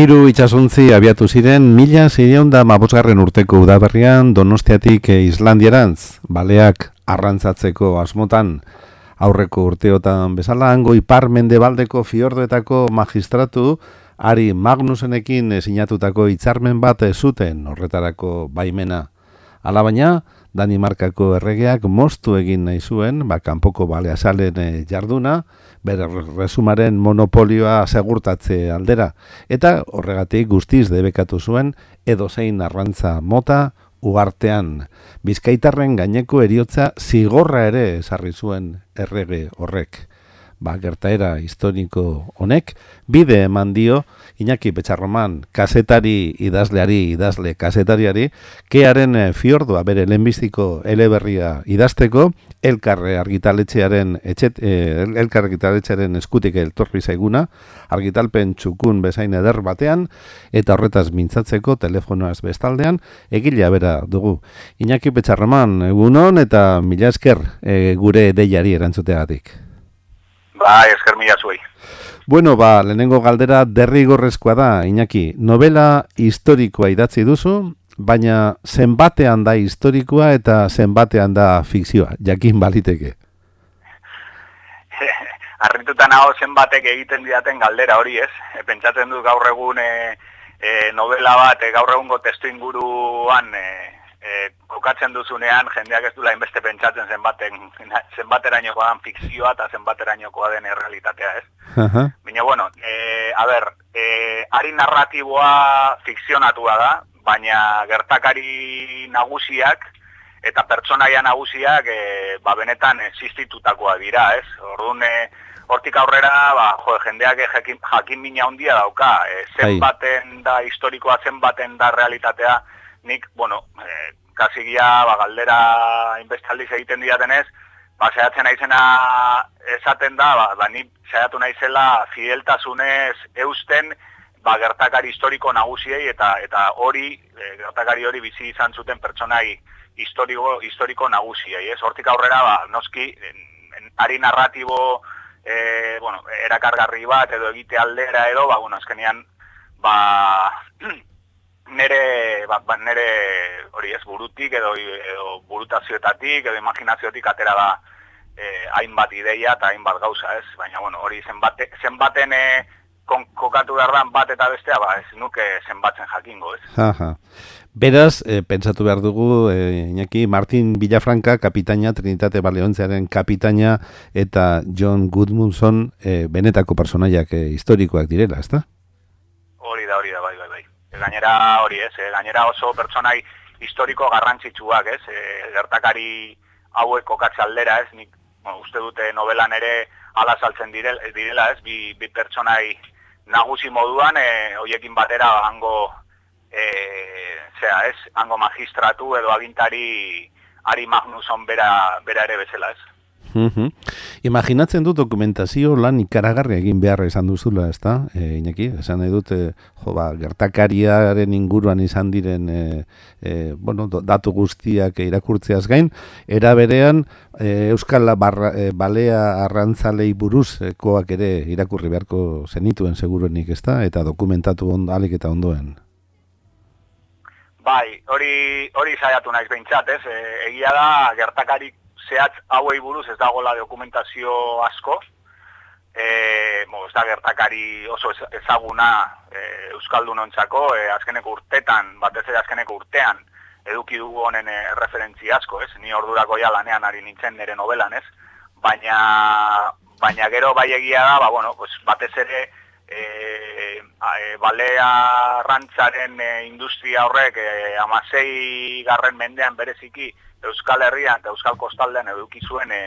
Hiru itxasuntzi abiatu ziren mila zireun da mabosgarren urteko udaberrian donostiatik Islandiarantz, baleak arrantzatzeko asmotan aurreko urteotan bezala, hango ipar mendebaldeko fiordoetako magistratu Ari Magnusenekin sinatutako hitzarmen bat zuten horretarako baimena. Alabaina, Danimarkako erregeak moztu egin nahi zuen, ba, kanpoko balea salen eh, jarduna, bere resumaren monopolioa segurtatze aldera. Eta horregatik guztiz debekatu zuen, edo zein arrantza mota, uartean. Bizkaitarren gaineko eriotza zigorra ere esarri zuen errege horrek ba, gertaera historiko honek, bide eman dio, Iñaki Betxarroman, kasetari idazleari, idazle kasetariari, kearen eh, fiordua bere lehenbiziko eleberria idazteko, elkarre argitaletxearen, etxet, eh, elkarre argitaletxearen eskutik eltorri zaiguna, argitalpen txukun bezain eder batean, eta horretaz mintzatzeko telefonoaz bestaldean, egilea bera dugu. Iñaki Betxarroman, egunon eta mila esker eh, gure deiari erantzuteagatik. Ba, esker mila zuei. Bueno, ba, lehenengo galdera derrigorrezkoa da, Iñaki. Novela historikoa idatzi duzu, baina zenbatean da historikoa eta zenbatean da fikzioa, jakin baliteke. Arrituta nago zenbatek egiten diaten galdera hori ez. E, pentsatzen du gaur egun e, e, novela bat, e, gaur egungo testu inguruan e, e, kokatzen duzunean, jendeak ez dula inbeste pentsatzen zenbaten, zenbaterainokoa den fikzioa eta zenbaterainokoa den errealitatea, ez? Uh Baina, bueno, e, a ber, e, ari narratiboa fikzionatua da, baina gertakari nagusiak eta pertsonaia nagusiak e, ba benetan existitutakoa dira, ez? Orduan, e, hortik aurrera, ba, jo, jendeak jakin, jakin mina handia dauka, e, zenbaten da historikoa, zenbaten da realitatea, nik, bueno, e, kasi gira, ba, galdera inbestaldiz egiten diatenez, ba, zehatzen naizena esaten da, ba, ba nik zehatu naizela fideltasunez eusten, ba, gertakari historiko nagusiei, eta eta hori, e, gertakari hori bizi izan zuten pertsonai historiko, historiko nagusiei, ez? Hortik aurrera, ba, noski, en, ari narratibo, e, bueno, erakargarri bat, edo egite aldera edo, ba, bueno, azkenian, ba, nere, ba, ba, nere hori ez burutik edo, edo burutazioetatik edo imaginaziotik atera da eh, hainbat ideia eta hainbat gauza ez, baina bueno, hori zenbate, zenbaten eh, kokatu behar bat eta bestea, ba, ez nuke zenbatzen jakingo ez. Aha. Beraz, e, pentsatu behar dugu, e, Iñaki, Martin Villafranca, kapitaina, Trinitate Baleontzearen kapitaina, eta John Goodmanson, e, benetako personaiak e, historikoak direla, ezta? Hori da, hori da, bai, bai, bai gainera hori ez, e, gainera oso pertsonai historiko garrantzitsuak ez, e, gertakari hauek kokatze aldera ez, nik uste dute novelan ere ala saltzen direla ez, bi, bi pertsonai nagusi moduan, e, hoiekin batera hango, e, zera ez, hango magistratu edo agintari Ari Magnuson bera, bera ere bezala ez. Mm Imaginatzen dut dokumentazio lan ikaragarri egin beharra izan duzula, ez da? E, Inaki, esan nahi dut, e, jo, ba, gertakariaren inguruan izan diren e, e, bueno, datu guztiak irakurtzeaz gain, era berean e, Euskal barra, e, Balea Arrantzalei buruzkoak ere irakurri beharko zenituen seguruenik, ez da? Eta dokumentatu on, alik eta ondoen. Bai, hori hori saiatu naiz behintzat, ez? E, egia da gertakarik zehatz hauei buruz ez dagoela dokumentazio asko. E, mo, ez da gertakari oso ezaguna e, Euskaldun ontzako, e, azkeneko urtetan, batez ere azkeneko urtean, eduki dugu honen e, referentzi asko, ez? Ni ordurako ja lanean ari nintzen nire novelan, ez? Baina, baina gero bai egia da, ba, bueno, pues, batez ere e, e, balea rantzaren e, industria horrek e, amasei garren mendean bereziki, Euskal Herrian eta Euskal Kostaldean eduki zuen e,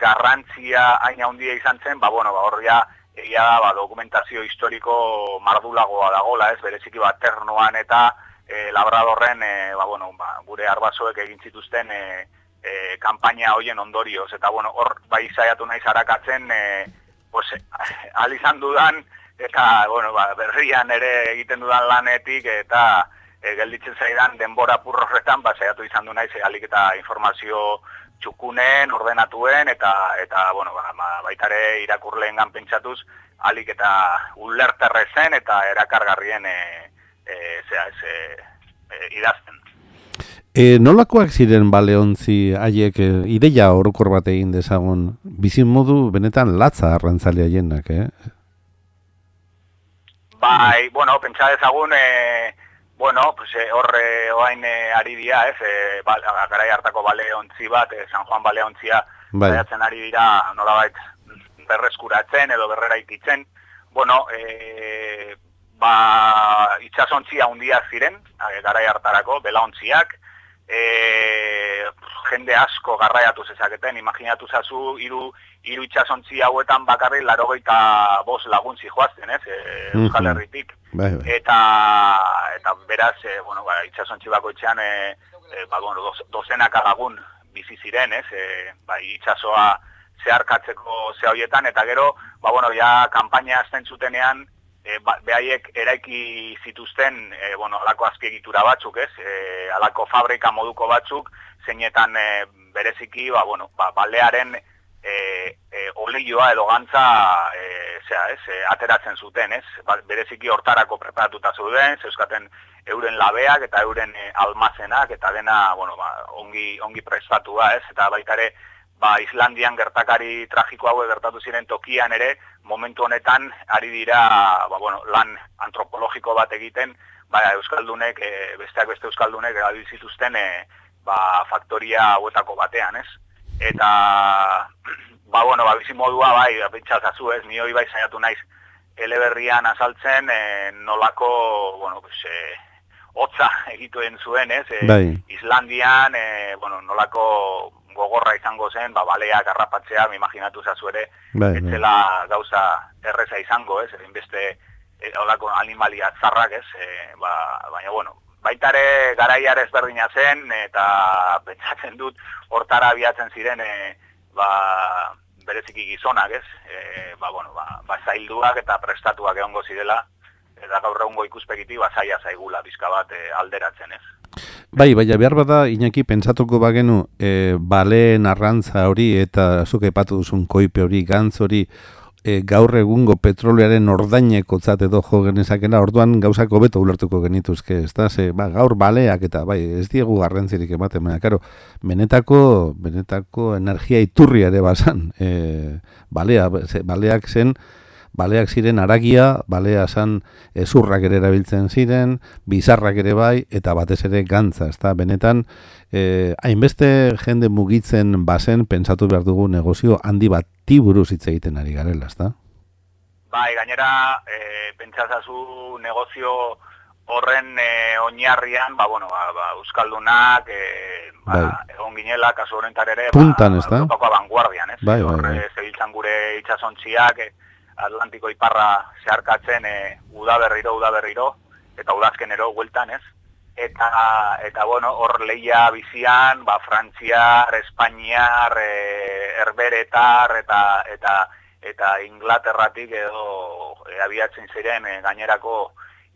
garrantzia hain handia izan zen, ba, bueno, ba, horria egia da, ba, dokumentazio historiko mardulagoa dagola, ez, bereziki bat ternoan eta e, labradorren, e, ba, bueno, ba, gure arbasoek egin zituzten e, e, kampaina hoien ondorioz, eta, bueno, hor, bai zaiatu nahi zarakatzen, e, pues, al dudan, eta, bueno, ba, berrian ere egiten dudan lanetik, eta, e, gelditzen zaidan denbora purro horretan, ba, zaiatu izan du naiz, alik eta informazio txukunen, ordenatuen, eta, eta bueno, ba, ba, baitare irakurleen pentsatuz, alik eta ulerterrezen eta erakargarrien e, e, zera, e, e, idazten. E, nolakoak ziren baleontzi haiek e, ideia orokor bat egin dezagun bizin modu benetan latza arrantzalea jenak, eh? Bai, bueno, pentsa dezagun, e, bueno, pues, e, horre oain e, ari dira, ez, e, ba, garai hartako baleontzi bat, e, San Juan baleontzia, bai. ari dira, nola berreskuratzen edo berrera ikitzen, bueno, e, ba, itxasontzia hundiak ziren, garai hartarako, belaontziak, e, jende asko garraiatu zezaketen, imaginatu zazu, iru, iru itxasontzi hauetan bakarri larogeita bos laguntzi joazten, ez, e, Euskal Herritik. Bai, bai. Eta, eta beraz, e, bueno, ba, itxasontzi bako itxean, e, e, ba, bueno, do, dozenaka lagun bizi ziren, ez, e, ba, itxasoa zeharkatzeko ze hoietan, eta gero, ba, bueno, ja, kampaina azten zutenean, e, ba, behaiek eraiki zituzten e, bueno, alako azpiegitura batzuk, ez? E, alako fabrika moduko batzuk, zeinetan e, bereziki, ba, bueno, ba, balearen e, e, oleioa edo gantza e, zera, ez? E, ateratzen zuten, ez? Ba, bereziki hortarako preparatuta zuten, zeuskaten euren labeak eta euren almazenak, eta dena, bueno, ba, ongi, ongi prestatua, ez? Eta baitare, ba, Islandian gertakari tragiko hau gertatu ziren tokian ere, momentu honetan ari dira ba, bueno, lan antropologiko bat egiten, ba, Euskaldunek, e, besteak beste Euskaldunek erabil zituzten e, ba, faktoria hauetako batean, ez? Eta, ba, bueno, ba, bizi modua, bai, pentsazazu, ez, ni hori bai saiatu naiz eleberrian azaltzen, e, nolako, bueno, pues, e, hotza egituen zuen, ez? E, bai. Islandian, e, bueno, nolako gogorra izango zen, ba, baleak arrapatzea, mi imaginatu zazu ere, bai, bai. etzela gauza erreza izango, ez, egin beste e, olako animalia zarrak, ez, e, ba, baina, bueno, baitare garaiar ezberdina zen, eta pentsatzen dut, hortara abiatzen ziren, e, ba, bereziki gizonak, ez, e, ba, bueno, ba, ba, zailduak eta prestatuak egongo zirela, eta gaur egungo ikuspegiti, ba, zaila zaigula bizka bat e, alderatzen, ez. Bai, baina behar bada, Iñaki, pentsatuko bagenu, e, baleen arrantza hori eta zuke epatu duzun koipe hori, gantz hori, e, gaur egungo petrolearen ordaineko edo jo genezakena, orduan gauzako beto ulertuko genituzke, ez da, ze, ba, gaur baleak eta, bai, ez diegu garrantzirik ematen, baina, karo, benetako, benetako energia iturri ere basan, e, balea, baleak zen, baleak ziren aragia, balea zan ezurrak ere erabiltzen ziren, bizarrak ere bai, eta batez ere gantza, ezta benetan, eh, hainbeste jende mugitzen bazen, pentsatu behar dugu negozio handi bat tiburuz hitz egiten ari garela, ezta? Bai, gainera, e, pentsazazu negozio horren e, oinarrian, ba, bueno, ba, ba, Euskaldunak, e, ba, bai. egon ginela, kasu horrentar ere, Puntan, ba, ez ba, vanguardian, ez? Bai, bai, bai. Zebiltzan gure itxasontziak, e, Atlantiko iparra zeharkatzen e, udaberriro, udaberriro, eta udazkenero gueltan, ez? Eta, eta bueno, hor leia bizian, ba, Frantziar, Espainiar, e, Herberetar, eta, eta, eta Inglaterratik edo e, abiatzen ziren e, gainerako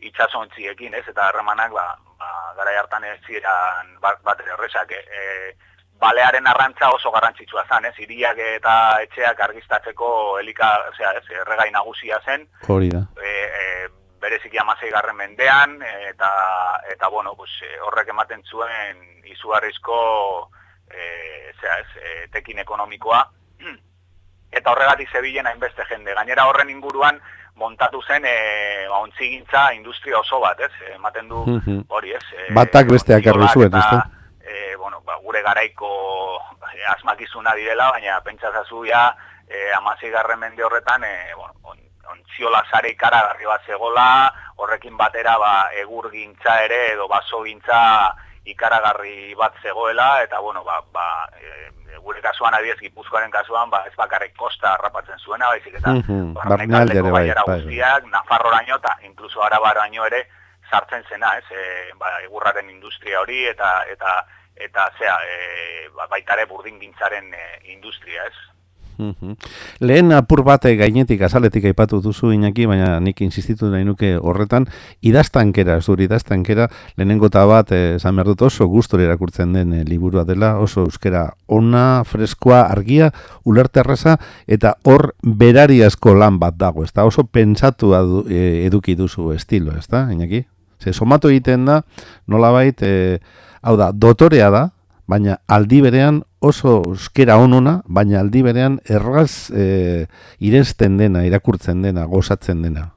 itxasontziekin, ez? Eta harremanak, ba, ba, gara hartan ez ziren bat, bat errezak, e, balearen arrantza oso garrantzitsua zen, ez? Iriak eta etxeak argistatzeko elika, osea, erregai nagusia zen. Hori da. E, e, bereziki amasei garren mendean, eta, eta bueno, pues, e, horrek ematen zuen izugarrizko e, zera, ez, e, tekin ekonomikoa. Eta horregatik zebilen hainbeste jende. Gainera horren inguruan, montatu zen e, ba, ontzigintza industria oso bat, ez? Ematen du hori, ez? E, Batak besteak arri zuen, ez gure garaiko e, asmakizuna direla, baina pentsazazu ja e, amazigarren mende horretan e, bueno, on, ontziola zare ikaragarri bat zegola, horrekin batera ba, egur gintza ere edo baso gintza ikaragarri bat zegoela, eta bueno, ba, ba, e, gure kasuan adiez gipuzkoaren kasuan, ba, ez bakarrik kosta harrapatzen zuena, baizik eta mm -hmm. baiara bai, bai. guztiak, Nafarroraino eta inkluso Arabaraino ere sartzen zena, ez, e, ba, egurraren industria hori eta eta eta zea, e, baitare burdin gintzaren e, industria, ez? Lehen apur bate gainetik azaletik aipatu duzu inaki, baina nik insistitu nahi nuke horretan, idaztankera, zuri idaztankera, lehenengo eta bat, esan behar dut oso gustor irakurtzen den e, liburua dela, oso euskera ona, freskoa, argia, arraza, eta hor berari asko lan bat dago, ez oso pentsatu e, eduki duzu estilo, ez da, inaki? Ze somatu egiten da, nola e, hau da, dotorea da, baina aldi berean oso euskera onona, baina aldi berean erraz e, irezten dena, irakurtzen dena, gozatzen dena.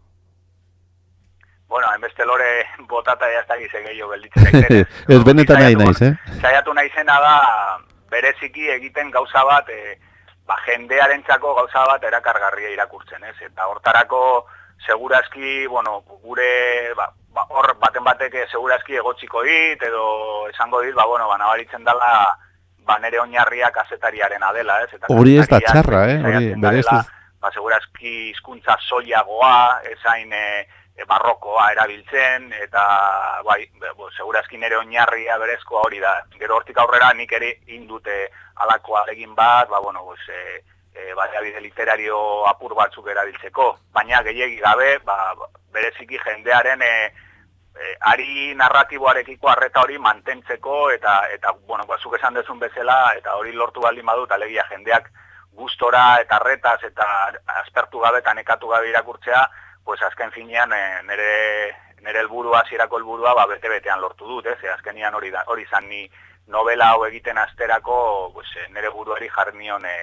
Bueno, enbeste lore botata ya está gize gehiago belditzen. ez benetan nahi naiz, eh? Zaiatu nahi zena da, bereziki egiten gauza bat, e, ba, jendearen txako gauza bat erakargarria irakurtzen, ez? Eta hortarako, segurazki, bueno, gure, ba, ba, hor baten batek segurazki egotziko dit, edo esango dit, ba, bueno, ba, nabaritzen dela, ba, nere oinarriak azetariaren adela, ez? Eta hori ez da txarra, eh? Hori, berez ez... Ba, segurazki hizkuntza soilagoa, ezain e, barrokoa erabiltzen, eta, bai, bo, segurazki nere oinarria berezkoa hori da. Gero hortik aurrera nik ere indute alakoa egin bat, ba, bueno, pues, e, e, bide literario apur batzuk erabiltzeko, baina gehiegi gabe, ba, bereziki jendearen e, e, ari narratiboarekiko harreta hori mantentzeko eta eta bueno, ba zuk esan dezun bezala eta hori lortu baldin badut alegia jendeak gustora eta harretaz eta aspertu gabe eta nekatu gabe irakurtzea, pues azken finean e, nere nere helburua, hasierako helburua ba bete betean lortu dut, ez? E, azkenian hori da, hori izan ni novela hau egiten asterako, pues e, nere buruari jarnion e,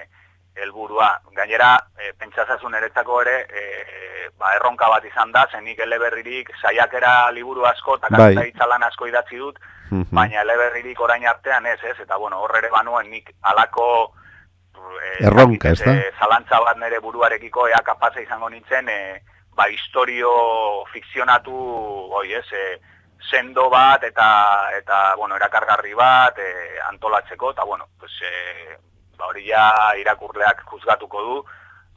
helburua. Gainera, e, pentsazazun eretzako ere, e, ba, erronka bat izan da, zenik eleberririk saiakera liburu asko, eta bai. itzalan asko idatzi dut, mhm. baina eleberririk orain artean ez, ez, eta bueno, horre ere banuen nik alako e, erronka, ez da? E, zalantza bat nire buruarekiko ea kapatza izango nintzen, e, ba, historio fikzionatu, oi ez, e, sendo bat eta eta bueno, erakargarri bat e, antolatzeko eta bueno, pues eh ba, hori ja irakurleak juzgatuko du,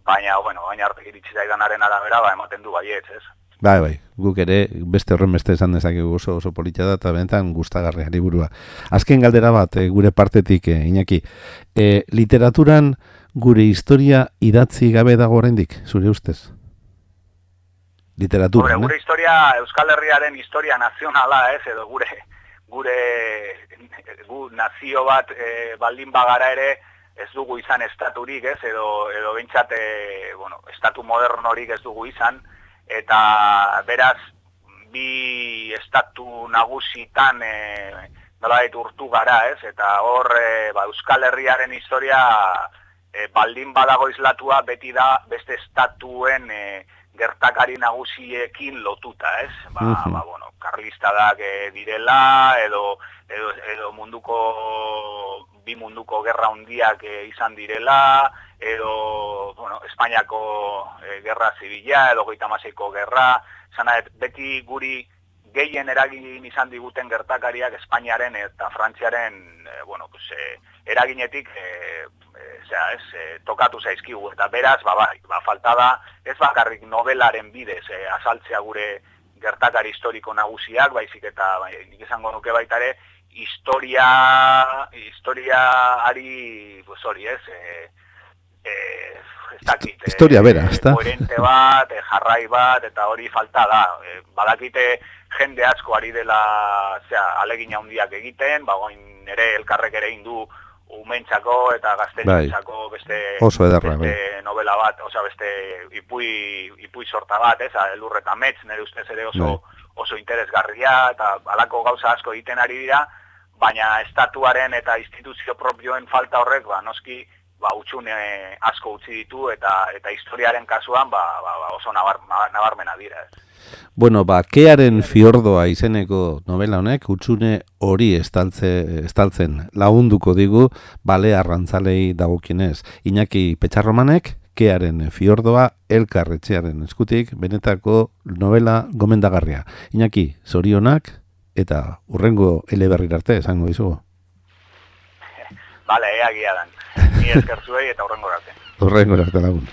baina, bueno, baina arte iritsi zaidanaren arabera, ba, ematen du baietz, ez? Bai, bai, guk ere beste horren beste esan dezakegu oso oso politia da eta benetan gustagarria liburua. Azken galdera bat e, gure partetik e, Iñaki. E, literaturan gure historia idatzi gabe dago oraindik, zure ustez? Literatura, gure, gure historia Euskal Herriaren historia nazionala, ez, edo gure gure gu nazio bat e, baldin bagara ere ez dugu izan estaturik, ez, edo, edo bintzat, e, bueno, estatu modernorik ez dugu izan, eta beraz, bi estatu nagusitan e, nola urtu gara, ez, eta hor, e, ba, Euskal Herriaren historia, e, baldin badago islatua, beti da, beste estatuen e, gertakari nagusiekin lotuta, ez, ba, ba bueno, karlistadak e, direla, edo, edo, edo munduko bi munduko gerra hundiak e, izan direla, edo bueno, Espainiako e, gerra zibila, edo goita gerra, zana, beti guri gehien eragin izan diguten gertakariak Espainiaren eta Frantziaren e, bueno, pues, e, eraginetik e, e, ez, e, tokatu zaizkigu, eta beraz, ba, bai, ba, falta da, ez bakarrik novelaren bidez e, azaltzea gure gertakari historiko nagusiak, baizik eta bai, nik izango nuke baitare, historia historia ari pues hori ez eh eh historia bera está bat eh, jarrai bat eta hori falta da e, badakite jende asko ari dela sea alegina handiak egiten ba goin ere elkarrek ere indu umentzako eta gaztentzako bai. beste, oso ederra, beste bai. novela bat, osea beste ipui, ipui sorta bat, ez, elurreta metz, nire ustez ere oso, bai. Oso interesgarria, eta alako gauza asko egiten ari dira, baina estatuaren eta instituzio propioen falta horrek, ba, noski, ba, utxune asko utzi ditu eta eta historiaren kasuan ba, ba, ba oso nabar, nabarmena dira. Bueno, ba, kearen fiordoa izeneko novela honek, utxune hori estaltze, estaltzen lagunduko digu, bale arrantzalei dagokinez. Iñaki Petxarromanek, kearen fiordoa elkarretxearen eskutik, benetako novela gomendagarria. Iñaki, zorionak, eta urrengo eleberri arte esango dizugu. Bale, ea gia dan. Ni esker zuei eta urrengo arte. Urrengo arte lagun.